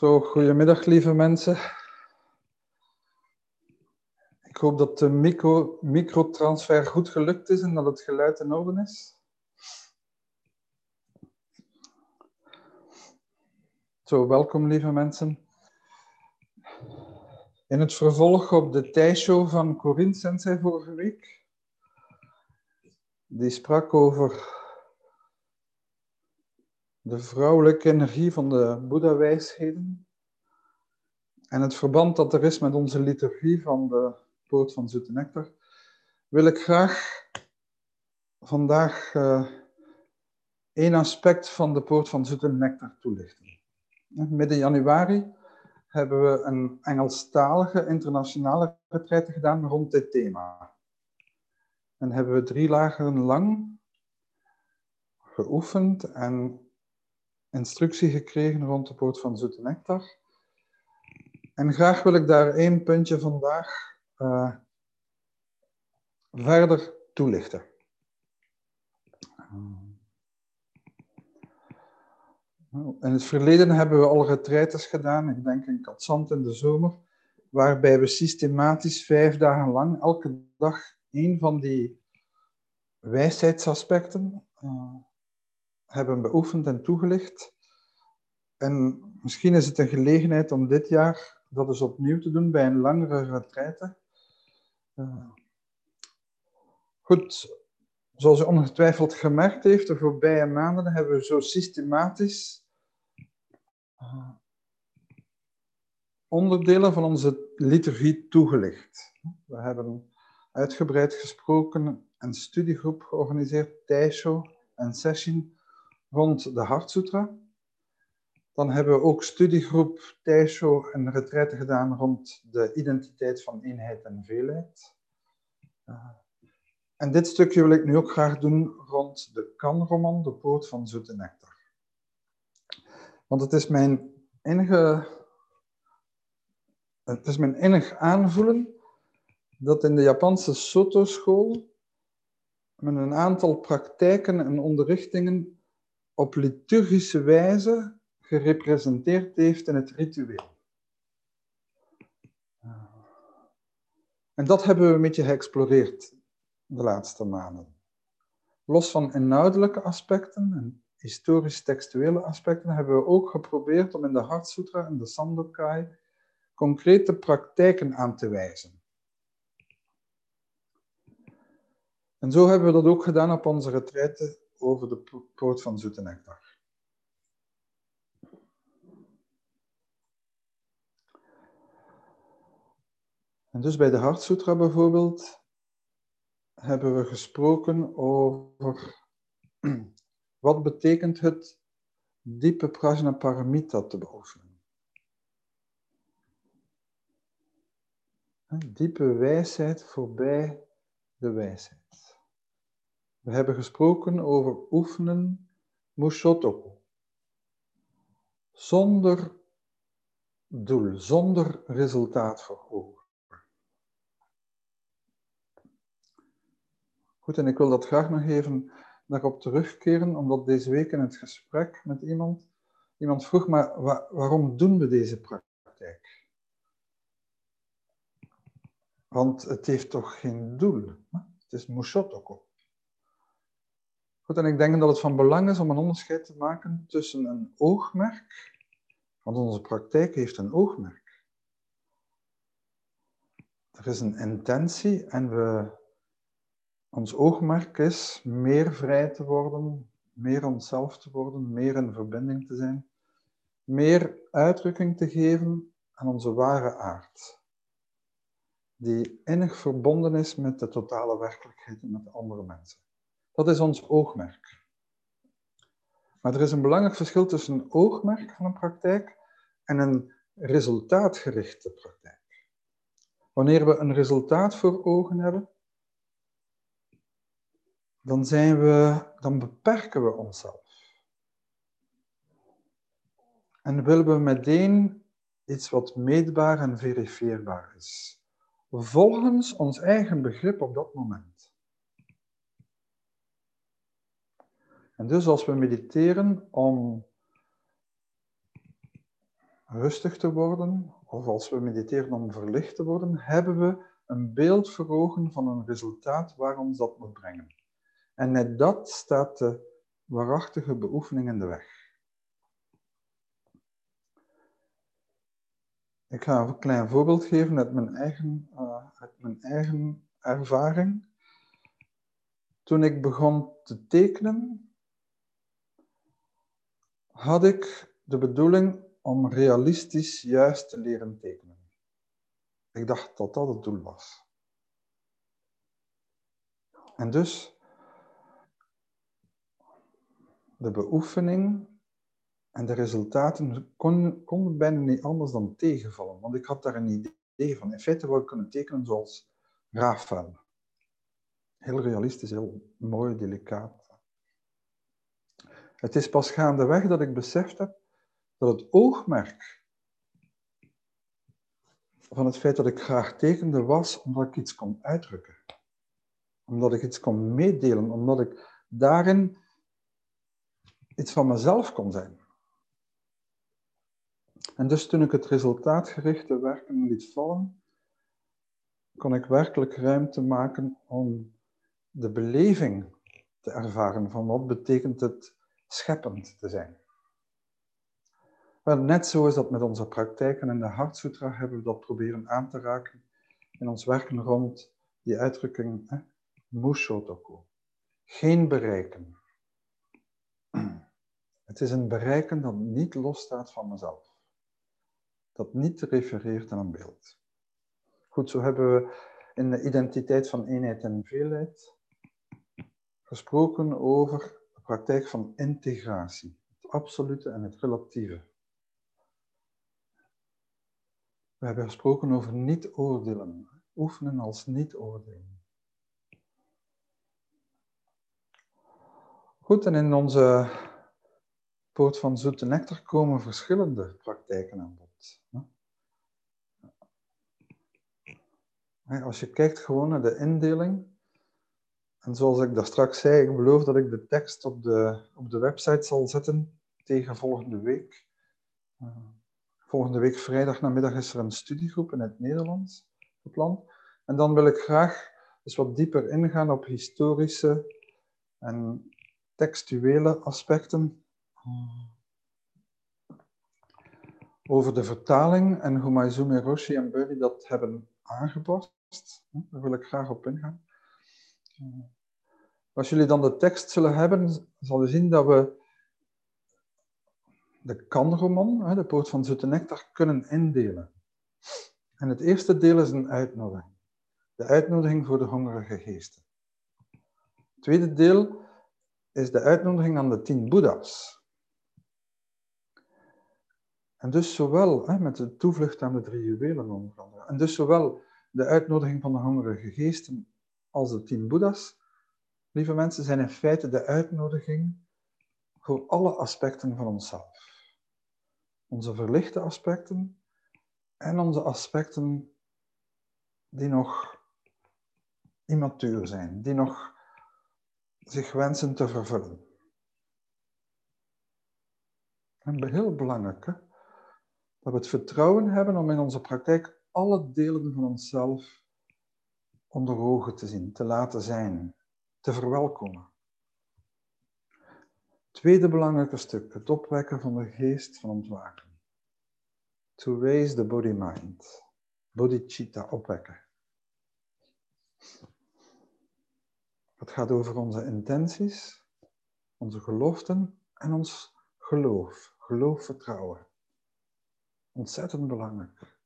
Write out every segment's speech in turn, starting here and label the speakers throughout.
Speaker 1: Zo, goedemiddag lieve mensen. Ik hoop dat de micro, microtransfer goed gelukt is en dat het geluid in orde is. Zo, welkom lieve mensen. In het vervolg op de tijdshow van Corinne Sensei vorige week. Die sprak over de vrouwelijke energie van de Boeddha-wijsheden en het verband dat er is met onze liturgie van de Poort van Zoete Nectar, wil ik graag vandaag uh, één aspect van de Poort van Zoete Nectar toelichten. Midden januari hebben we een Engelstalige internationale retraite gedaan rond dit thema. En hebben we drie lagen lang geoefend en instructie gekregen rond de poort van Zoete Nectar. En graag wil ik daar één puntje vandaag uh, verder toelichten. In het verleden hebben we al retraites gedaan, ik denk in Katzand in de zomer, waarbij we systematisch vijf dagen lang elke dag één van die wijsheidsaspecten uh, hebben beoefend en toegelicht. En misschien is het een gelegenheid om dit jaar dat eens opnieuw te doen bij een langere retraite. Uh, goed, zoals u ongetwijfeld gemerkt heeft, de voorbije maanden hebben we zo systematisch uh, onderdelen van onze liturgie toegelicht. We hebben uitgebreid gesproken, een studiegroep georganiseerd, Taisho en Session, rond de Hartsutra. Dan hebben we ook studiegroep Taisho en retraite gedaan rond de identiteit van eenheid en veelheid. Uh, en dit stukje wil ik nu ook graag doen rond de Kan-roman, de poort van zoete nectar. Want het is mijn enige, het is mijn enig aanvoelen dat in de Japanse Soto-school men een aantal praktijken en onderrichtingen op liturgische wijze gerepresenteerd heeft in het ritueel. En dat hebben we een beetje geëxploreerd de laatste maanden. Los van inhoudelijke aspecten en historisch-textuele aspecten hebben we ook geprobeerd om in de Hartsutra en de Sandokai concrete praktijken aan te wijzen. En zo hebben we dat ook gedaan op onze retraite over de poort van zoete nectar. En dus bij de Hartsutra bijvoorbeeld hebben we gesproken over wat betekent het diepe prajnaparamita te beoefenen. Diepe wijsheid voorbij de wijsheid. We hebben gesproken over oefenen Mushotoku. Zonder doel, zonder resultaat voor ogen. Goed, en ik wil dat graag nog even daarop terugkeren, omdat deze week in het gesprek met iemand, iemand vroeg, maar waarom doen we deze praktijk? Want het heeft toch geen doel? Het is Mushotoku. En ik denk dat het van belang is om een onderscheid te maken tussen een oogmerk, want onze praktijk heeft een oogmerk. Er is een intentie en we, ons oogmerk is meer vrij te worden, meer onszelf te worden, meer in verbinding te zijn, meer uitdrukking te geven aan onze ware aard, die innig verbonden is met de totale werkelijkheid en met andere mensen. Dat is ons oogmerk. Maar er is een belangrijk verschil tussen een oogmerk van een praktijk en een resultaatgerichte praktijk. Wanneer we een resultaat voor ogen hebben, dan, zijn we, dan beperken we onszelf. En willen we meteen iets wat meetbaar en verifieerbaar is, volgens ons eigen begrip op dat moment. En dus als we mediteren om rustig te worden, of als we mediteren om verlicht te worden, hebben we een beeld voor ogen van een resultaat waar ons dat moet brengen. En net dat staat de waarachtige beoefening in de weg. Ik ga een klein voorbeeld geven uit mijn eigen, uh, uit mijn eigen ervaring. Toen ik begon te tekenen, had ik de bedoeling om realistisch juist te leren tekenen. Ik dacht dat dat het doel was. En dus de beoefening en de resultaten konden kon bijna niet anders dan tegenvallen, want ik had daar een idee van. In feite wou ik kunnen tekenen zoals Rafael. Heel realistisch, heel mooi, delicaat. Het is pas gaandeweg dat ik beseft heb dat het oogmerk van het feit dat ik graag tekende was omdat ik iets kon uitdrukken. Omdat ik iets kon meedelen, omdat ik daarin iets van mezelf kon zijn. En dus toen ik het resultaatgerichte werken liet vallen, kon ik werkelijk ruimte maken om de beleving te ervaren van wat betekent het scheppend te zijn. Wel, net zo is dat met onze praktijken in de Hartsutra hebben we dat proberen aan te raken in ons werken rond die uitdrukking hè, Mushotoku. Geen bereiken. Het is een bereiken dat niet losstaat van mezelf. Dat niet refereert aan een beeld. Goed, zo hebben we in de identiteit van eenheid en veelheid gesproken over praktijk van integratie. Het absolute en het relatieve. We hebben gesproken over niet oordelen. Oefenen als niet oordelen. Goed, en in onze poort van zoete nectar komen verschillende praktijken aan bod. Als je kijkt gewoon naar de indeling, en zoals ik daar straks zei, ik beloof dat ik de tekst op de, op de website zal zetten tegen volgende week. Volgende week vrijdag namiddag is er een studiegroep in het Nederlands gepland. En dan wil ik graag eens wat dieper ingaan op historische en textuele aspecten. Over de vertaling en hoe Maizumi Roshi en Burry dat hebben aangepast. Daar wil ik graag op ingaan. Als jullie dan de tekst zullen hebben, zal je zien dat we de kanroman, de poort van zoete nectar, kunnen indelen. En het eerste deel is een uitnodiging. De uitnodiging voor de hongerige geesten. Het tweede deel is de uitnodiging aan de tien boeddha's. En dus zowel, met de toevlucht aan de drie juwelen onder andere, en dus zowel de uitnodiging van de hongerige geesten als de tien boeddha's, lieve mensen, zijn in feite de uitnodiging voor alle aspecten van onszelf onze verlichte aspecten en onze aspecten die nog immatuur zijn, die nog zich wensen te vervullen. En heel belangrijk dat we het vertrouwen hebben om in onze praktijk alle delen van onszelf onder ogen te zien, te laten zijn, te verwelkomen. Tweede belangrijke stuk, het opwekken van de geest van ontwaken. To raise the body-mind. Bodhicitta opwekken. Het gaat over onze intenties, onze geloften en ons geloof. Geloof, vertrouwen. Ontzettend belangrijk.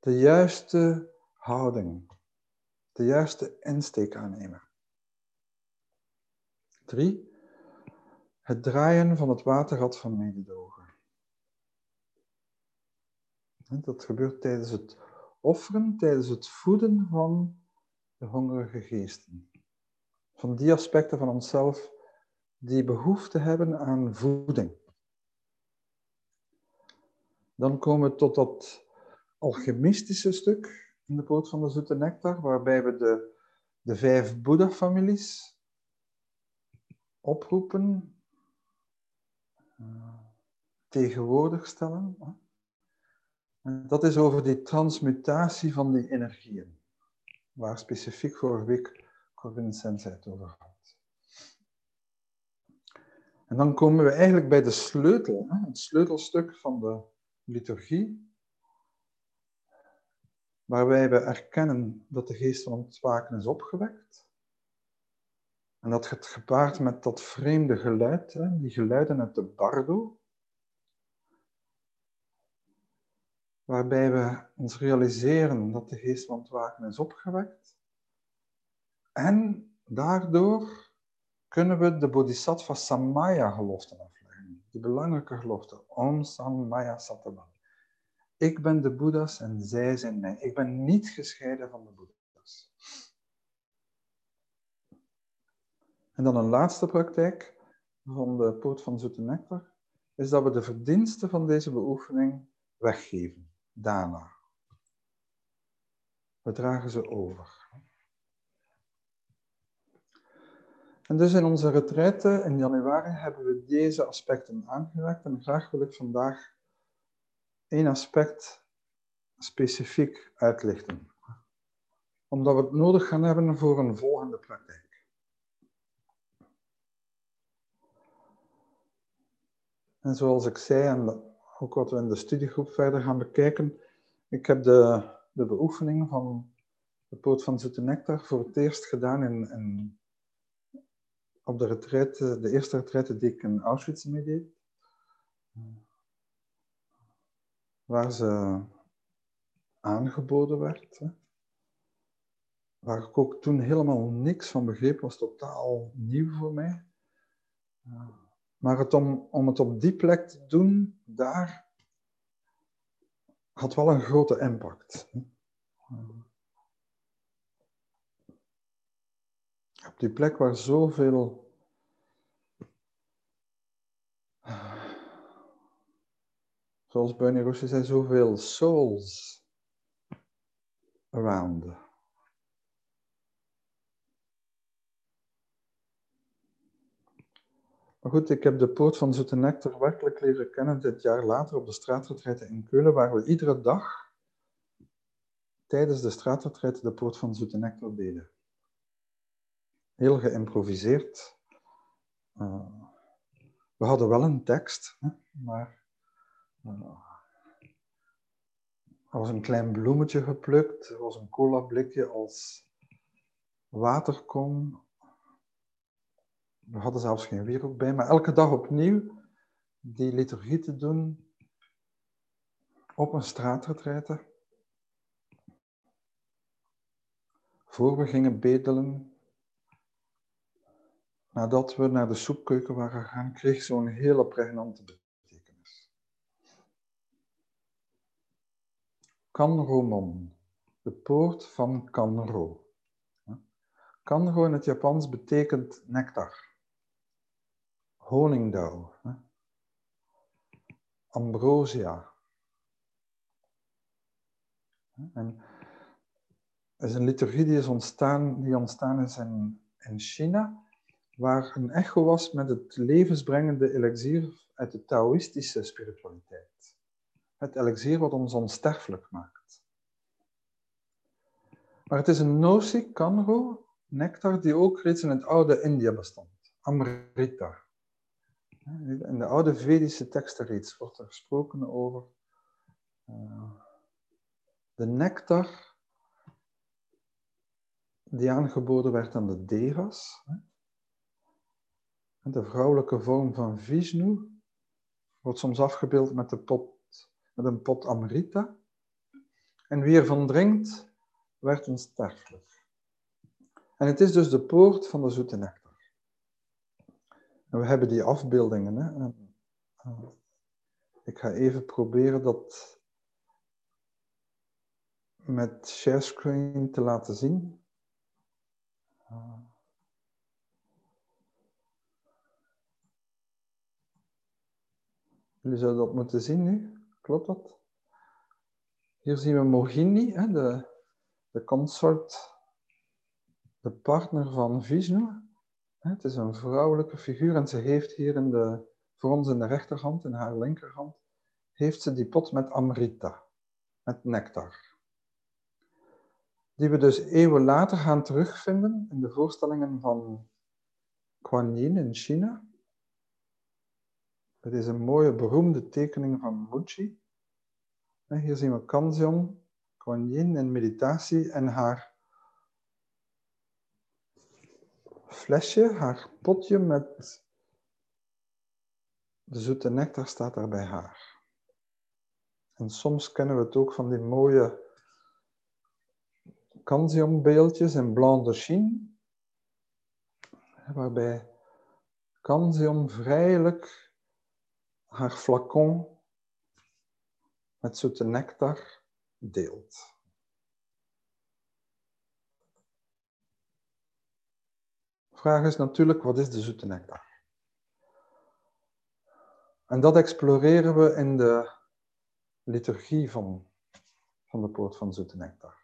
Speaker 1: De juiste houding. De juiste insteek aannemen. Drie, het draaien van het waterrad van mededogen. Dat gebeurt tijdens het offeren, tijdens het voeden van de hongerige geesten. Van die aspecten van onszelf die behoefte hebben aan voeding. Dan komen we tot dat alchemistische stuk in de poort van de zoete nectar, waarbij we de, de vijf Boeddha-families oproepen, uh, tegenwoordig stellen. En dat is over die transmutatie van die energieën, waar specifiek vorige week Corinne Sens het over had. En dan komen we eigenlijk bij de sleutel, het sleutelstuk van de liturgie, waarbij we erkennen dat de geest van ontwaken is opgewekt. En dat gaat gepaard met dat vreemde geluid, die geluiden uit de bardo, waarbij we ons realiseren dat de geest van ontwaken is opgewekt. En daardoor kunnen we de Bodhisattva Samaya gelofte afleggen. Die belangrijke gelofte. Om Samaya Sattva. Ik ben de Boeddha's en zij zijn mij. Ik ben niet gescheiden van de Boeddha's. En dan een laatste praktijk van de poot van zoete nectar, is dat we de verdiensten van deze beoefening weggeven, daarna. We dragen ze over. En dus in onze retraite in januari hebben we deze aspecten aangeraakt en graag wil ik vandaag één aspect specifiek uitlichten. Omdat we het nodig gaan hebben voor een volgende praktijk. En zoals ik zei, en ook wat we in de studiegroep verder gaan bekijken, ik heb de, de beoefening van de poot van Zoete Nectar voor het eerst gedaan in, op de retraite, de eerste retraite die ik in Auschwitz meedeed, waar ze aangeboden werd, waar ik ook toen helemaal niks van begreep, was totaal nieuw voor mij. Maar het om, om het op die plek te doen, daar had wel een grote impact. Op die plek waar zoveel zoals Bernie Roosje zei, zoveel souls around. Maar goed, ik heb de poort van Zoete Nectar werkelijk leren kennen dit jaar later op de straatretreiten in Keulen, waar we iedere dag tijdens de straatretreiten de poort van Zoete Nectar deden heel geïmproviseerd. Uh, we hadden wel een tekst, hè, maar was een klein bloemetje geplukt, was een cola blikje als waterkom. We hadden zelfs geen wierook bij, maar elke dag opnieuw die liturgie te doen op een straatretreiten. Voor we gingen bedelen, nadat we naar de soepkeuken waren gegaan, kreeg zo'n hele pregnante Kanromon, de poort van Kanro. Kanro in het Japans betekent nectar, honingdauw, ambrosia. En is een liturgie die is ontstaan, die ontstaan is in, in China waar een echo was met het levensbrengende elixier uit de Taoïstische spiritualiteit. Het elixier wat ons onsterfelijk maakt. Maar het is een notie, kanro, nectar, die ook reeds in het oude India bestond. Amrita. In de oude Vedische teksten reeds wordt er gesproken over uh, de nectar die aangeboden werd aan de devas. De vrouwelijke vorm van Vishnu wordt soms afgebeeld met, de pot, met een pot Amrita. En wie ervan drinkt, werd onsterfelijk. En het is dus de poort van de zoete nectar. En we hebben die afbeeldingen. Hè? Eh, ik ga even proberen dat met sharescreen te laten zien. Jullie zouden dat moeten zien nu. Klopt dat? Hier zien we Mohini, de, de consort, de partner van Vishnu. Het is een vrouwelijke figuur en ze heeft hier in de, voor ons in de rechterhand, in haar linkerhand, heeft ze die pot met Amrita. met nectar. Die we dus eeuwen later gaan terugvinden in de voorstellingen van Kuan Yin in China. Het is een mooie beroemde tekening van Muji. Hier zien we Kanzeon, Kuan Yin in meditatie en haar flesje, haar potje met de zoete nectar staat daar bij haar. En soms kennen we het ook van die mooie Kanzeon-beeldjes in blanc de Chine, waarbij Kanzeon vrijelijk haar flacon met zoete nectar deelt. De vraag is natuurlijk, wat is de zoete nectar? En dat exploreren we in de liturgie van, van de poort van zoete nectar.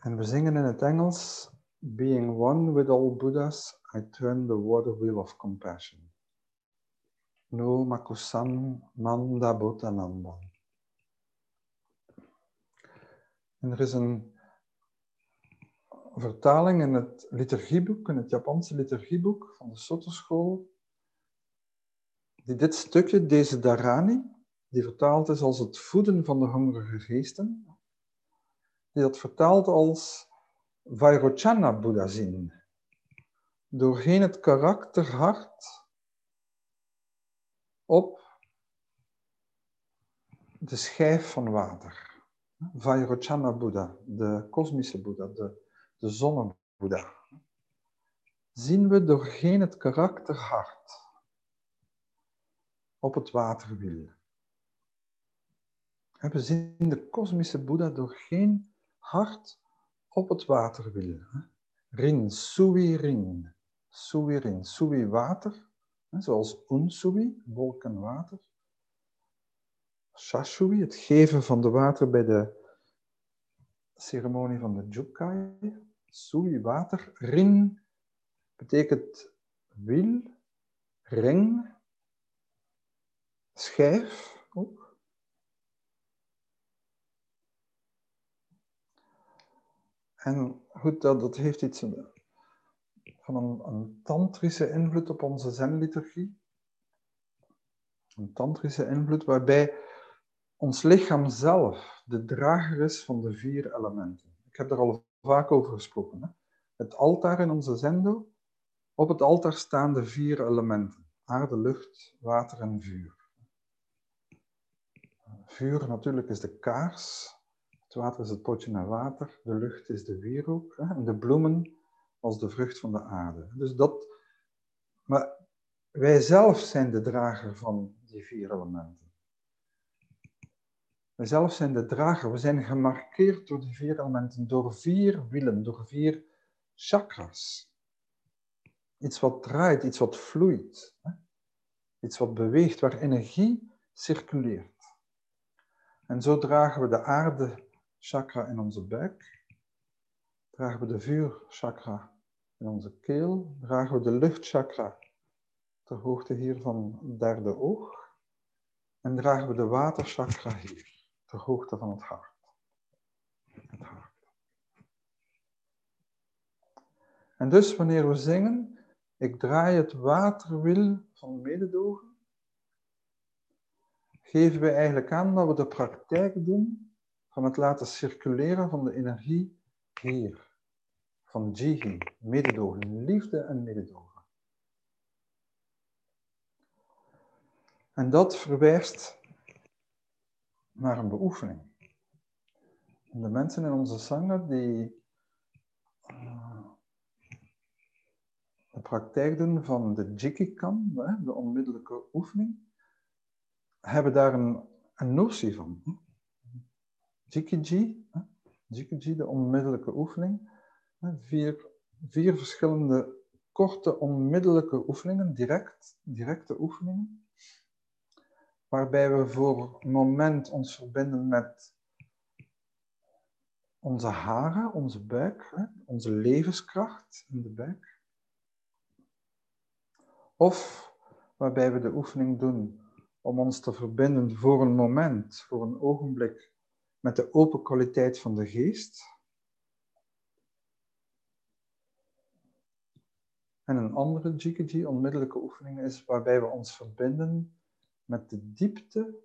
Speaker 1: En we zingen in het Engels, Being one with all Buddhas, I turn the water wheel of compassion. No makusan manda botananda. En er is een vertaling in het liturgieboek, in het Japanse liturgieboek van de Soto-school, die dit stukje, deze Dharani, die vertaald is als het voeden van de hongerige geesten, die dat vertaalt als Vairochana Buddha zien. Doorheen het karakter hart op de schijf van water. Vairochana Buddha, de kosmische Boeddha, de, de zonne-Boeddha. Zien we doorheen het karakter hart op het waterwiel. We zien de kosmische Boeddha doorheen hart op het water willen. Rin, sui, rin. Sui, rin. Sui, water. Zoals unsui, wolken water. Shashui, het geven van de water bij de ceremonie van de Jukai. Sui, water. Rin betekent wil, ring, schijf ook. En goed, dat, dat heeft iets van een, een tantrische invloed op onze zenliturgie. Een tantrische invloed waarbij ons lichaam zelf de drager is van de vier elementen. Ik heb daar al vaak over gesproken. Hè? Het altaar in onze zendo, op het altaar staan de vier elementen. Aarde, lucht, water en vuur. Vuur natuurlijk is de kaars, het water is het potje naar water, de lucht is de wierook en de bloemen als de vrucht van de aarde. Dus dat, maar wij zelf zijn de drager van die vier elementen. Wij zelf zijn de drager, we zijn gemarkeerd door die vier elementen, door vier wielen, door vier chakras. Iets wat draait, iets wat vloeit, iets wat beweegt, waar energie circuleert. En zo dragen we de aarde chakra in onze buik. Dragen we de vuurchakra in onze keel. Dragen we de luchtchakra ter hoogte hier van het derde oog. En dragen we de waterchakra hier, ter hoogte van het hart. Het hart. En dus wanneer we zingen, ik draai het waterwiel van mededogen, geven we eigenlijk aan dat we de praktijk doen van het laten circuleren van de energie hier. Van Jihi, mededogen, liefde en mededogen. En dat verwijst naar een beoefening. de mensen in onze zanger die uh, de praktijk doen van de Jikikan, de onmiddellijke oefening, hebben daar een, een notie van. Jikiji, Jikiji, de onmiddellijke oefening. Vier, vier verschillende korte onmiddellijke oefeningen, direct, directe oefeningen. Waarbij we voor een moment ons verbinden met onze haren, onze buik, onze levenskracht in de buik. Of waarbij we de oefening doen om ons te verbinden voor een moment, voor een ogenblik, met de open kwaliteit van de geest. En een andere Jikiji, onmiddellijke oefening, is waarbij we ons verbinden met de diepte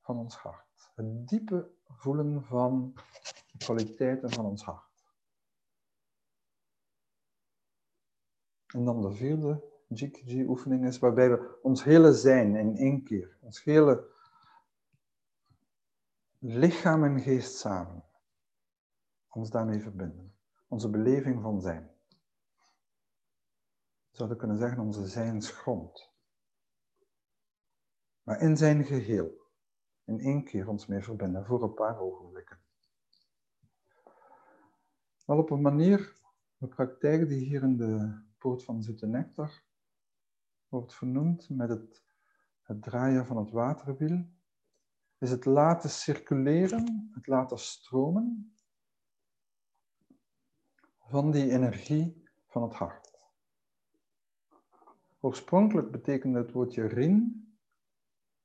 Speaker 1: van ons hart. Het diepe voelen van de kwaliteiten van ons hart. En dan de vierde Jikiji-oefening is waarbij we ons hele zijn in één keer, ons hele lichaam en geest samen, ons daarmee verbinden. Onze beleving van zijn. We zouden kunnen zeggen onze zijnsgrond. Maar in zijn geheel, in één keer ons mee verbinden voor een paar ogenblikken. Wel op een manier, de praktijk die hier in de poort van Zoete Nectar wordt vernoemd met het, het draaien van het waterwiel, is het laten circuleren, het laten stromen van die energie van het hart. Oorspronkelijk betekende het woordje rin,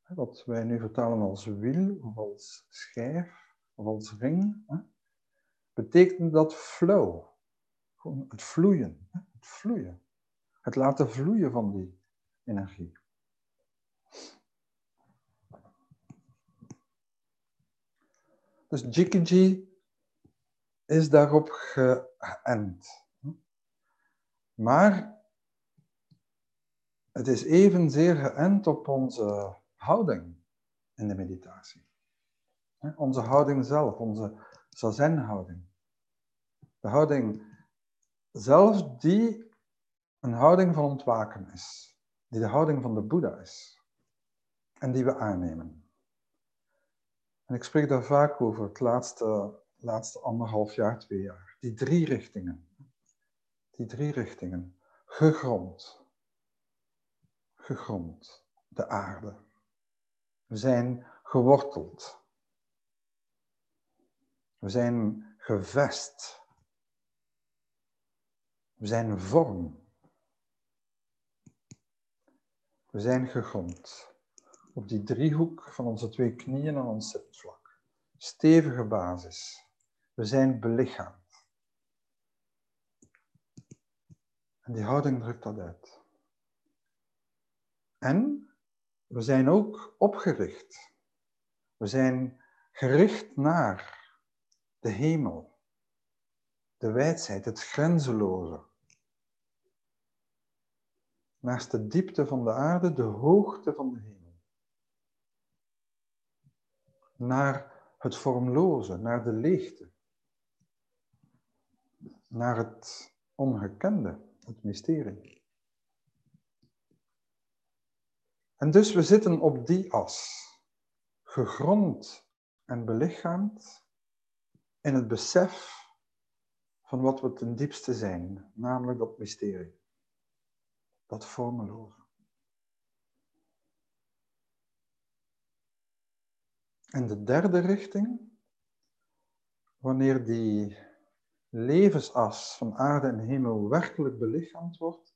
Speaker 1: wat wij nu vertalen als wiel of als schijf of als ring, betekent dat flow, het vloeien, het vloeien, het laten vloeien van die energie. Dus Jikiji is daarop geënt. Maar het is evenzeer geënt op onze houding in de meditatie. Onze houding zelf, onze zazen-houding. De houding zelf die een houding van ontwaken is die de houding van de Boeddha is en die we aannemen. En ik spreek daar vaak over het laatste, laatste anderhalf jaar, twee jaar. Die drie richtingen. Die drie richtingen. Gegrond. Gegrond. De aarde. We zijn geworteld. We zijn gevest. We zijn vorm. We zijn gegrond op die driehoek van onze twee knieën aan ons zitvlak. Stevige basis. We zijn belichaamd. En die houding drukt dat uit. En we zijn ook opgericht. We zijn gericht naar de hemel, de wijsheid, het grenzeloze naast de diepte van de aarde, de hoogte van de hemel. Naar het vormloze, naar de leegte. Naar het ongekende, het mysterie. En dus we zitten op die as, gegrond en belichaamd in het besef van wat we ten diepste zijn, namelijk dat mysterie dat vormeloze. En de derde richting, wanneer die levensas van aarde en hemel werkelijk belichaamd wordt,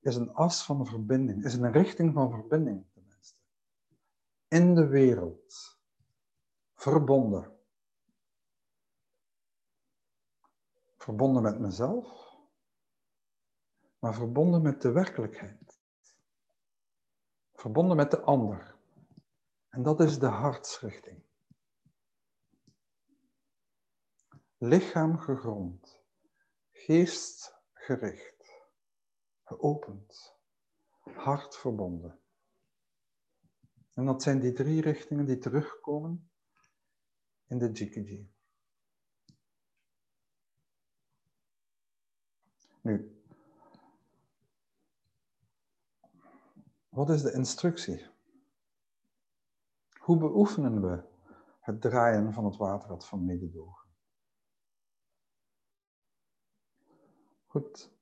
Speaker 1: is een as van verbinding, is een richting van verbinding tenminste. In de wereld, verbonden. Verbonden met mezelf, maar verbonden met de werkelijkheid. Verbonden met de ander. En dat is de hartsrichting. Lichaam gegrond, geest gericht, geopend, hart verbonden. En dat zijn die drie richtingen die terugkomen in de Jikiji. Nu, Wat is de instructie? Hoe beoefenen we het draaien van het waterrad van mededogen? Goed.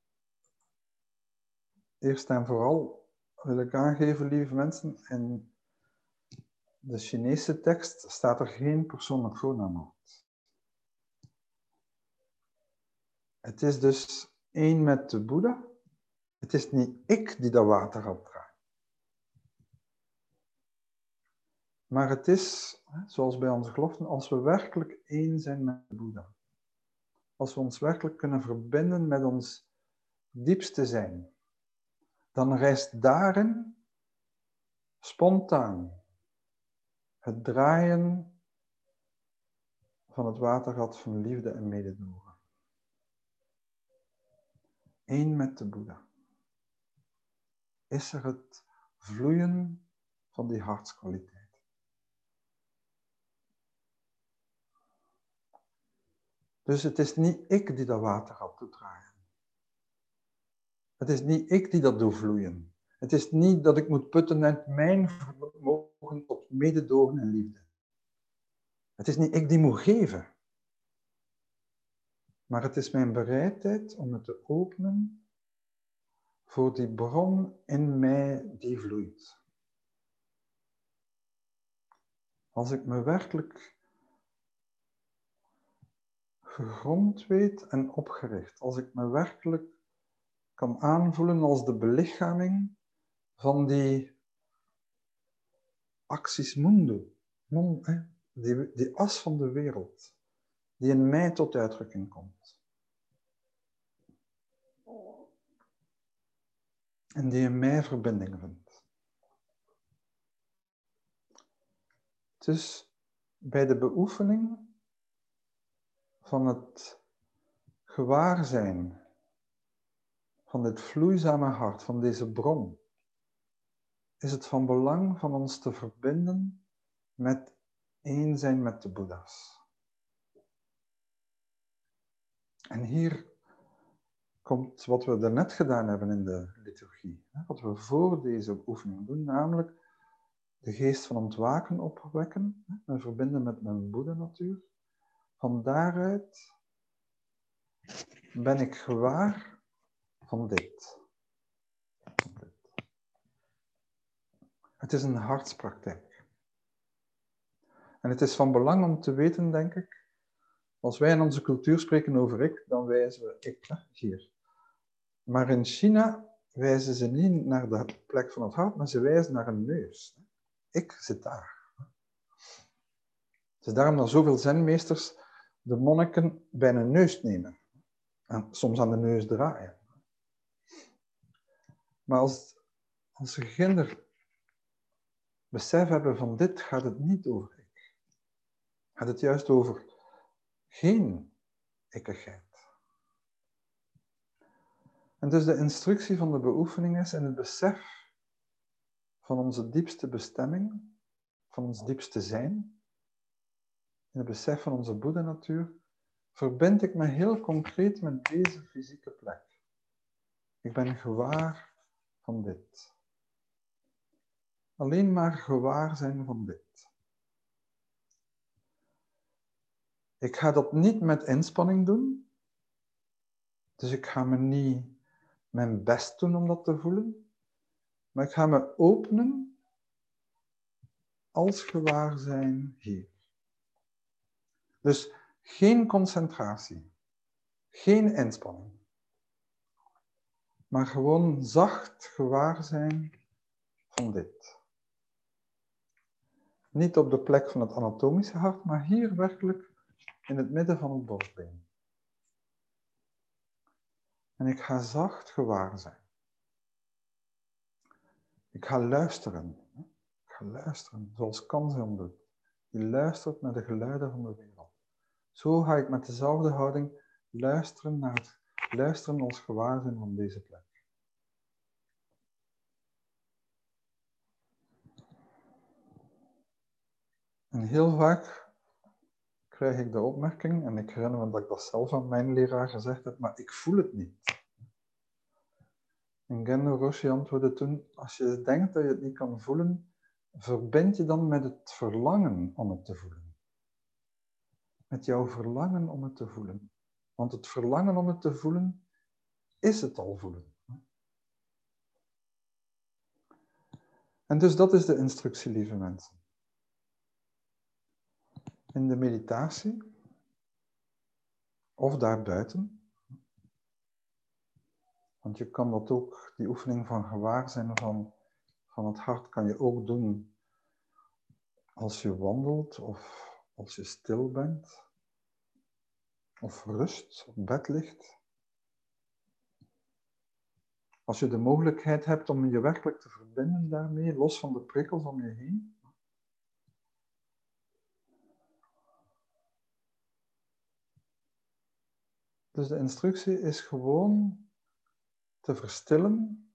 Speaker 1: Eerst en vooral wil ik aangeven, lieve mensen, in de Chinese tekst staat er geen persoonlijk voornaam. Het is dus één met de Boeddha Het is niet ik die dat water draait. Maar het is, zoals bij onze geloften, als we werkelijk één zijn met de Boeddha. Als we ons werkelijk kunnen verbinden met ons diepste zijn. Dan rijst daarin spontaan het draaien van het watergat van liefde en mededogen. Eén met de Boeddha. Is er het vloeien van die hartskwaliteit. Dus het is niet ik die dat watergat doet draaien. Het is niet ik die dat doet vloeien. Het is niet dat ik moet putten uit mijn vermogen tot mededogen en liefde. Het is niet ik die moet geven. Maar het is mijn bereidheid om het te openen voor die bron in mij die vloeit. Als ik me werkelijk gegrond weet en opgericht, als ik me werkelijk kan aanvoelen als de belichaming van die acties mundo, die, die as van de wereld, die in mij tot uitdrukking komt. En die in mij verbinding vindt. Dus bij de beoefening van het gewaarzijn van dit vloeizame hart, van deze bron, is het van belang van ons te verbinden met één zijn met de Boeddha's. En hier komt wat we daarnet gedaan hebben in de liturgie. Wat we voor deze oefening doen, namelijk de geest van ontwaken opwekken en verbinden met mijn Boeddha-natuur. Van daaruit ben ik gewaar van dit. Het is een hartspraktijk. En het is van belang om te weten, denk ik, als wij in onze cultuur spreken over ik, dan wijzen we ik hier. Maar in China wijzen ze niet naar de plek van het hart, maar ze wijzen naar een neus. Ik zit daar. Het is daarom dat zoveel zenmeesters de monniken bij een neus nemen. En soms aan de neus draaien. Maar als, als ze geen besef hebben van dit gaat het niet over ik. Gaat het juist over geen ikkigheid. En dus de instructie van de beoefening is in het besef van onze diepste bestemming, van ons diepste zijn, in het besef van onze Boeddha-natuur, verbind ik me heel concreet met deze fysieke plek. Ik ben gewaar van dit. Alleen maar gewaar zijn van dit. Ik ga dat niet met inspanning doen. Dus ik ga me niet mijn best doen om dat te voelen. Maar ik ga me openen als gewaarzijn hier. Dus geen concentratie, geen inspanning, maar gewoon zacht gewaarzijn van dit. Niet op de plek van het anatomische hart, maar hier werkelijk in het midden van het borstbeen. En ik ga zacht gewaar zijn. Ik ga luisteren. Ik ga luisteren, zoals Kanzeon doet. Die luistert naar de geluiden van de wereld. Zo ga ik met dezelfde houding luisteren naar het luisteren als gewaarzijn van deze plek. En heel vaak krijg ik de opmerking, en ik herinner me dat ik dat zelf aan mijn leraar gezegd heb, maar ik voel het niet. En Gendo Roshi antwoordde toen, als je denkt dat je het niet kan voelen, verbind je dan met het verlangen om het te voelen. Met jouw verlangen om het te voelen. Want het verlangen om het te voelen, is het al voelen. En dus dat is de instructie, lieve mensen. In de meditatie, of daarbuiten, Want je kan dat ook, die oefening van gewaarzijn van, van het hart, kan je ook doen als je wandelt of als je stil bent of rust op bed ligt. Als je de mogelijkheid hebt om je werkelijk te verbinden daarmee, los van de prikkels om je heen. Dus de instructie is gewoon te verstillen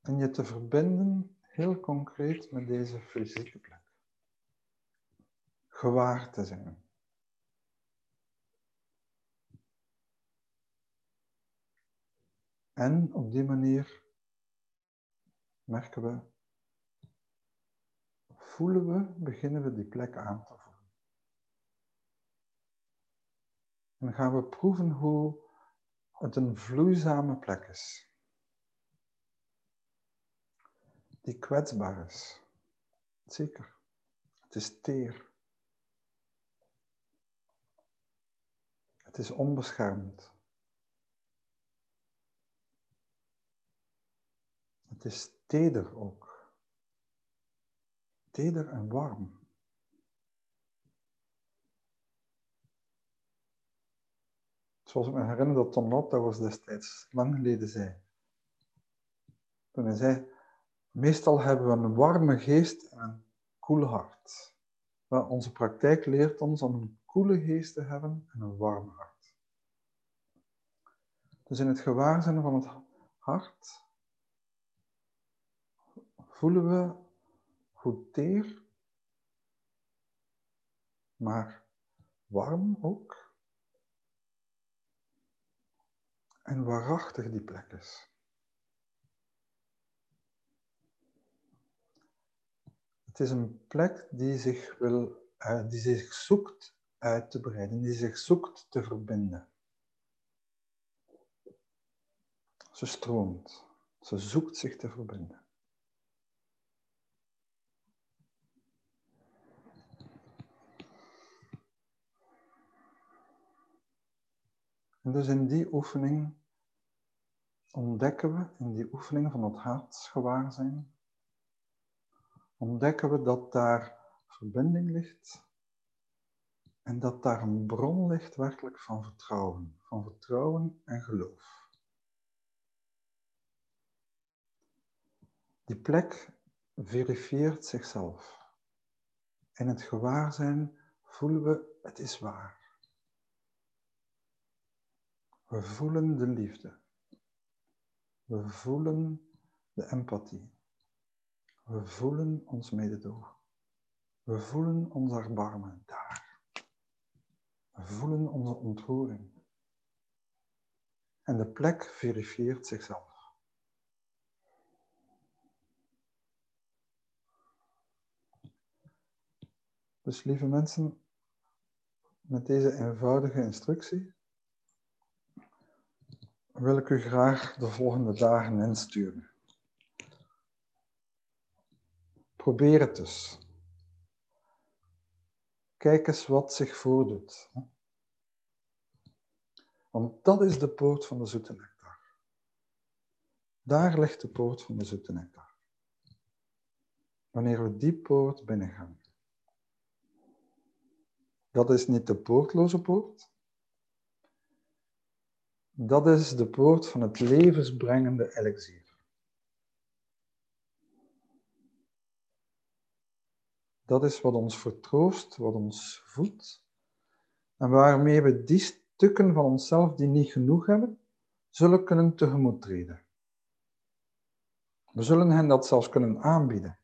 Speaker 1: en je te verbinden heel concreet met deze fysieke plek. Gewaar te zijn. En op die manier merken we, voelen we, beginnen we die plek aan te voelen. En gaan we proeven hoe het een vloeizame plek is. Die kwetsbaar is. Zeker. Het is teer. Het is onbeschermd. Het is teder ook. Teder en warm. Zoals ik me herinner dat Tom Lot dat was destijds lang geleden zei. Toen hij zei, meestal hebben we een warme geest en een koel hart. Maar onze praktijk leert ons om een koele geest te hebben en een warm hart. Dus in het gewaarzijn van het hart voelen we goed teer, maar warm ook. En waarachtig die plek is. Het is een plek die zich, wil, uh, die zich zoekt uit te breiden, die zich zoekt te verbinden. Ze stroomt, ze zoekt zich te verbinden. En dus in die oefening ontdekken we, in die oefening van het hartsgewaarzijn, ontdekken we dat daar verbinding ligt en dat daar een bron ligt werkelijk van vertrouwen, van vertrouwen en geloof. Die plek verifieert zichzelf. In het gewaarzijn voelen we, het is waar. We voelen de liefde. We voelen de empathie. We voelen ons mededogen. We voelen ons erbarmen daar. We voelen onze ontroering. En de plek verifieert zichzelf. Dus lieve mensen, met deze eenvoudige instructie wil ik u graag de volgende dagen insturen. Probeer het dus. Kijk eens wat zich voordoet. Want dat is de poort van de zoete nectar. Daar ligt de poort van de zoete nectar. Wanneer we die poort binnengaan. Dat is niet de poortloze poort, dat is de poort van het levensbrengende elixier. Dat is wat ons vertroost, wat ons voedt en waarmee we die stukken van onszelf die niet genoeg hebben, zullen kunnen tegemoet treden. We zullen hen dat zelfs kunnen aanbieden.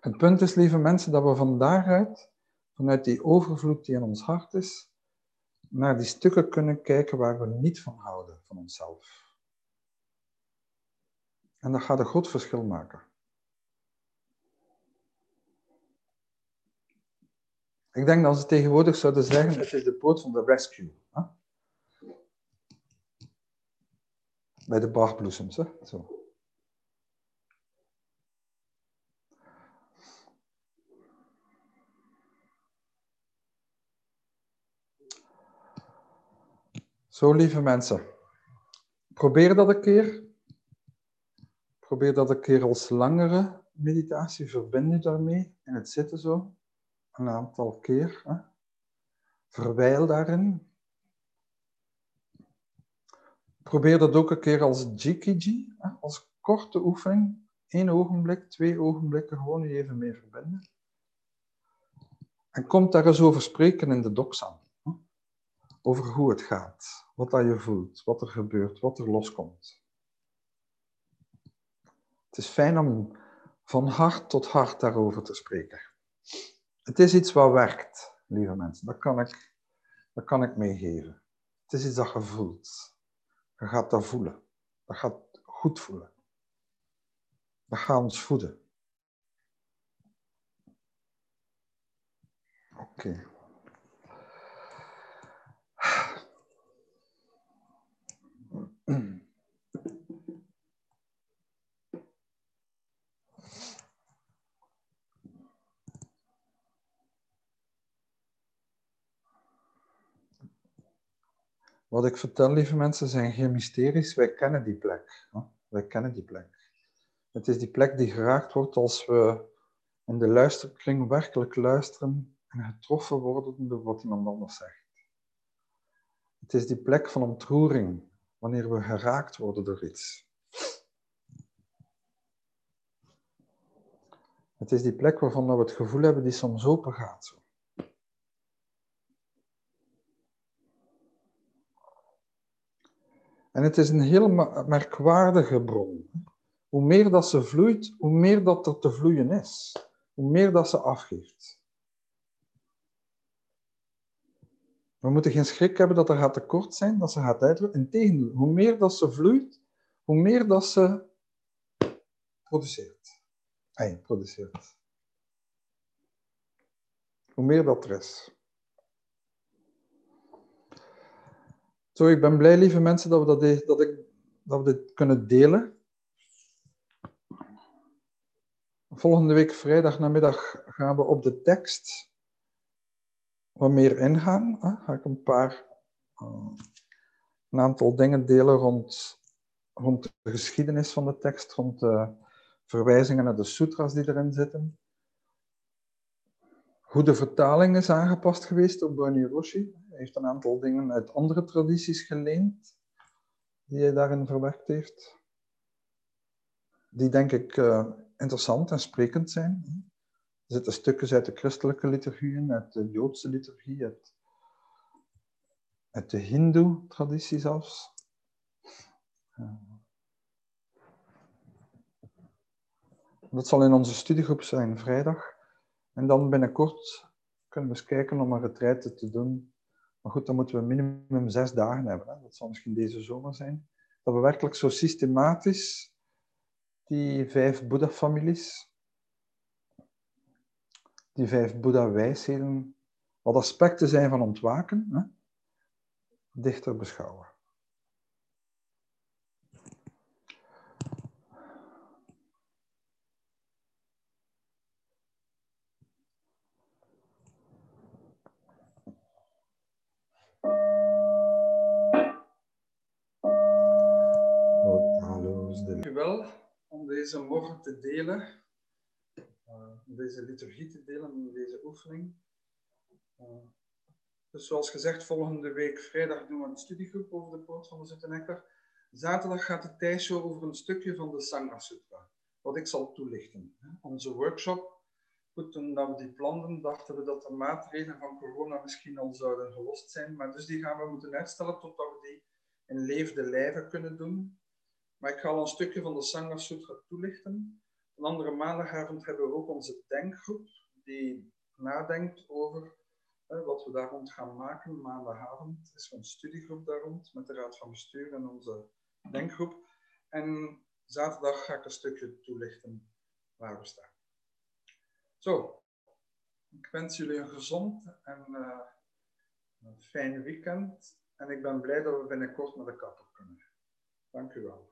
Speaker 1: Het punt is, lieve mensen, dat we van daaruit, vanuit die overvloed die in ons hart is, naar die stukken kunnen kijken waar we niet van houden, van onszelf. En dat gaat een groot verschil maken. Ik denk dat ze tegenwoordig zouden zeggen, het is de poort van de rescue. Hè? Bij de Bachbloesems, hè? Zo. Zo, lieve mensen, probeer dat een keer. Probeer dat een keer als langere meditatie. Verbind je daarmee in het zitten zo. Een aantal keer. Hè? Verwijl daarin. Probeer dat ook een keer als jikiji, als korte oefening. Eén ogenblik, twee ogenblikken, gewoon je even mee verbinden. En kom daar eens over spreken in de doxa. Over hoe het gaat, wat dat je voelt, wat er gebeurt, wat er loskomt. Het is fijn om van hart tot hart daarover te spreken. Het is iets wat werkt, lieve mensen. Dat kan ik, dat kan ik meegeven. Het is iets dat je voelt. Je gaat dat voelen. Dat gaat goed voelen. Dat gaat ons voeden. Oké. Wat ik vertel, lieve mensen, zijn geen mysteries. Wij kennen die plek. Wij kennen die plek. Het is die plek die geraakt wordt als we in de luisterkring werkelijk luisteren en getroffen worden door wat iemand anders zegt. Het is die plek van ontroering, wanneer we geraakt worden door iets. Het is die plek waarvan we het gevoel hebben die soms open gaat. En het is een heel merkwaardige bron. Hoe meer dat ze vloeit, hoe meer dat er te vloeien is. Hoe meer dat ze afgeeft. We moeten geen schrik hebben dat er gaat tekort zijn, dat ze gaat uitdrukken. Integendeel, hoe meer dat ze vloeit, hoe meer dat ze produceert. Ei, produceert. Hoe meer dat er is. Zo, ik ben blij, lieve mensen, dat we, dat, dat, ik, dat we dit kunnen delen. Volgende week vrijdag namiddag gaan we op de tekst wat meer ingaan. Ga ik een paar, uh, een aantal dingen delen rond, rond de geschiedenis van de tekst, rond de verwijzingen naar de sutras die erin zitten. Hoe de vertaling is aangepast geweest door Bernie Roshi heeft een aantal dingen uit andere tradities geleend, die hij daarin verwerkt heeft. Die denk ik uh, interessant en sprekend zijn. Er zitten stukjes uit de christelijke liturgieën, uit de Joodse liturgie, uit, de Hindoe-traditie zelfs. Uh, dat zal in onze studiegroep zijn vrijdag. En dan binnenkort kunnen we eens kijken om een retraite te doen maar goed, dan moeten we minimum zes dagen hebben. Hè. Dat zal misschien deze zomer zijn. Dat we werkelijk zo systematisch die vijf Boeddha-families, die vijf Boeddha-wijsheden, wat aspecten zijn van ontwaken, hè, dichter beschouwen. Deze morgen te delen, uh, deze liturgie te delen, deze oefening. Uh, dus zoals gezegd, volgende week vrijdag doen we een studiegroep over de poort van de Zittenekker. Zaterdag gaat de Thijshow over een stukje van de Sangha Sutra, wat ik zal toelichten. Onze workshop, goed, toen we die planden, dachten we dat de maatregelen van corona misschien al zouden gelost zijn, maar dus die gaan we moeten uitstellen totdat we die in levende lijven kunnen doen. Maar ik ga al een stukje van de Sangha Sutra toelichten. Een andere maandagavond hebben we ook onze denkgroep, die nadenkt over wat we daar rond gaan maken. Maandagavond is een studiegroep daar rond, met de Raad van Bestuur en onze denkgroep. En zaterdag ga ik een stukje toelichten waar we staan. Zo, ik wens jullie een gezond en uh, een fijn weekend. En ik ben blij dat we binnenkort naar de kapper kunnen. Dank u wel.